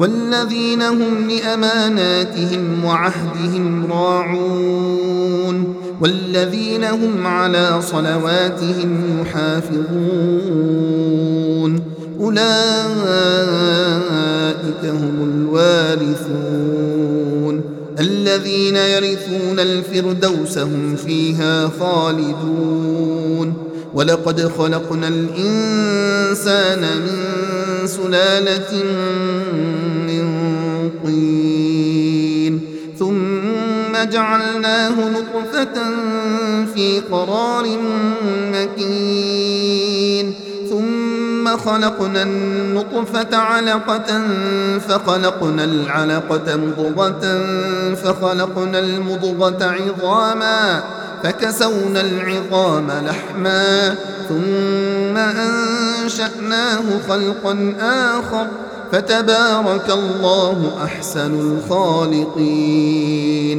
والذين هم لأماناتهم وعهدهم راعون والذين هم على صلواتهم يحافظون أولئك هم الوارثون الذين يرثون الفردوس هم فيها خالدون ولقد خلقنا الإنسان من سلالة جعلناه نطفة في قرار مكين. ثم خلقنا النطفة علقة فخلقنا العلقة مضغة فخلقنا المضغة عظاما فكسونا العظام لحما. ثم أنشأناه خلقا آخر فتبارك الله أحسن الخالقين.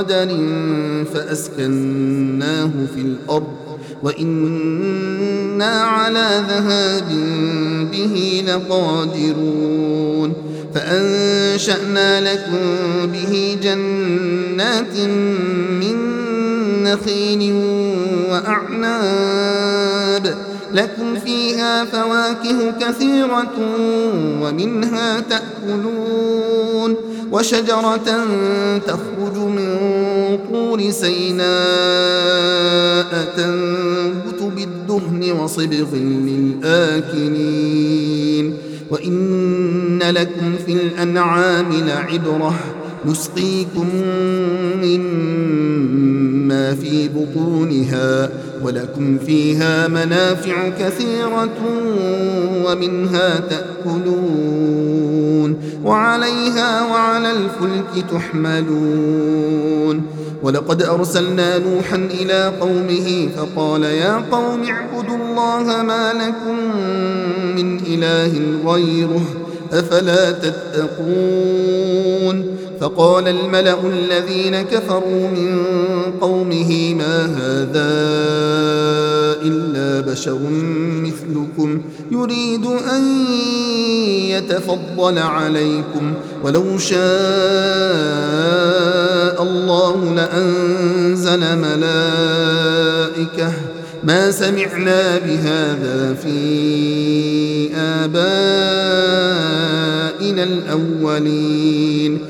بقدر فأسكناه في الأرض وإنا على ذهاب به لقادرون فأنشأنا لكم به جنات من نخيل وأعناب لكم فيها فواكه كثيرة ومنها تأكلون وشجرة تخرج من طور سيناء تنبت بالدهن وصبغ للآكلين. وإن لكم في الأنعام لعبرة نسقيكم مما في بطونها ولكم فيها منافع كثيرة ومنها تأكلون. وعليها وعلى الفلك تحملون. ولقد أرسلنا نوحا إلى قومه فقال يا قوم اعبدوا الله ما لكم من إله غيره أفلا تتقون. فقال الملأ الذين كفروا من قومه ما هذا إلا بشر مثلكم يريد أن يتفضل عليكم ولو شاء الله لأنزل ملائكة ما سمعنا بهذا في آبائنا الأولين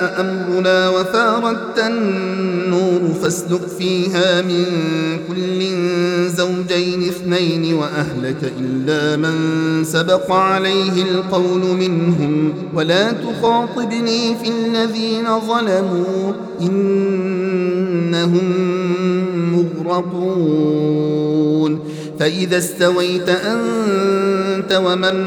أمرنا وفاردت النور فاسلك فيها من كل زوجين اثنين وأهلك إلا من سبق عليه القول منهم. ولا تخاطبني في الذين ظلموا إنهم مغرقون. فإذا استويت أنت ومن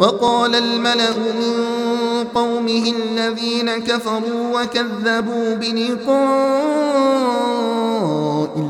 وقال الملأ من قومه الذين كفروا وكذبوا بلقاء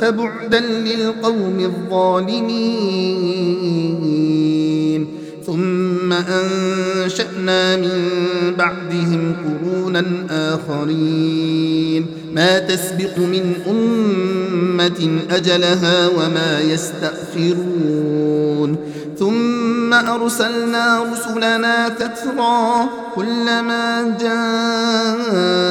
فبعدا للقوم الظالمين. ثم أنشأنا من بعدهم قرونا آخرين. ما تسبق من أمة أجلها وما يستأخرون. ثم أرسلنا رسلنا تترى كلما جاء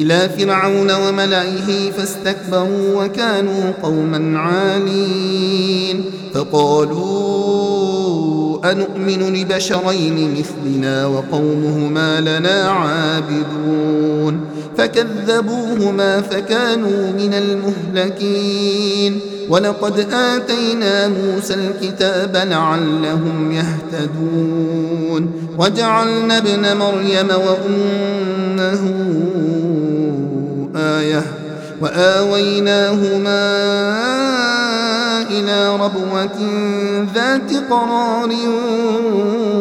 إلى فرعون وملئه فاستكبروا وكانوا قوما عالين فقالوا أنؤمن لبشرين مثلنا وقومهما لنا عابدون فكذبوهما فكانوا من المهلكين ولقد آتينا موسى الكتاب لعلهم يهتدون وجعلنا ابن مريم وأمه آية وآويناهما إلى ربوة ذات قرار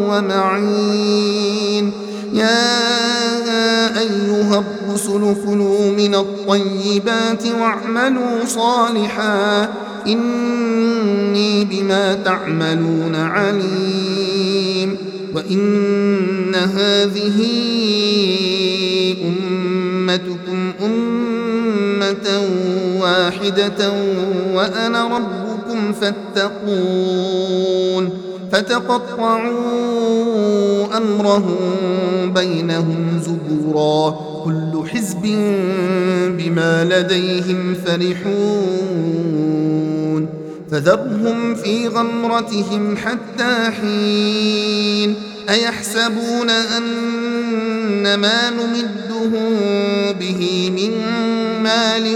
ومعين. يا أيها الرسل كلوا من الطيبات واعملوا صالحا. إني بما تعملون عليم. وإن هذه واحدة وأنا ربكم فاتقون فتقطعوا أمرهم بينهم زبورا كل حزب بما لديهم فرحون فذرهم في غمرتهم حتى حين أيحسبون أن ما نمدهم به من مال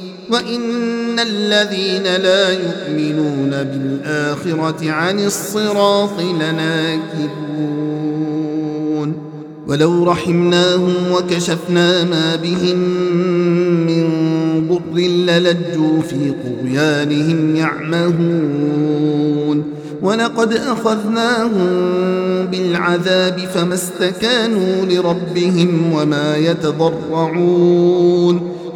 وإن الذين لا يؤمنون بالآخرة عن الصراط لناكبون ولو رحمناهم وكشفنا ما بهم من ضر للجوا في طغيانهم يعمهون ولقد أخذناهم بالعذاب فما استكانوا لربهم وما يتضرعون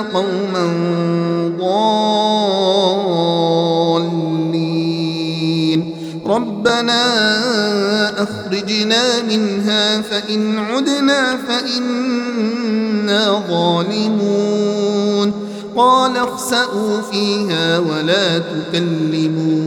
قوما ضالين ربنا أخرجنا منها فإن عدنا فإنا ظالمون قال اخسأوا فيها ولا تكلمون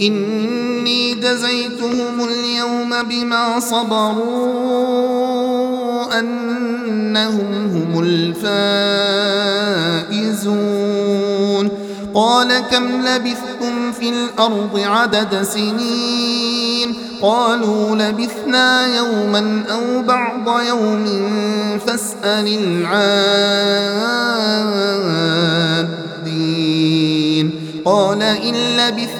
إني جزيتهم اليوم بما صبروا أنهم هم الفائزون. قال كم لبثتم في الأرض عدد سنين؟ قالوا لبثنا يوما أو بعض يوم فاسأل العادين. قال إن لبثتم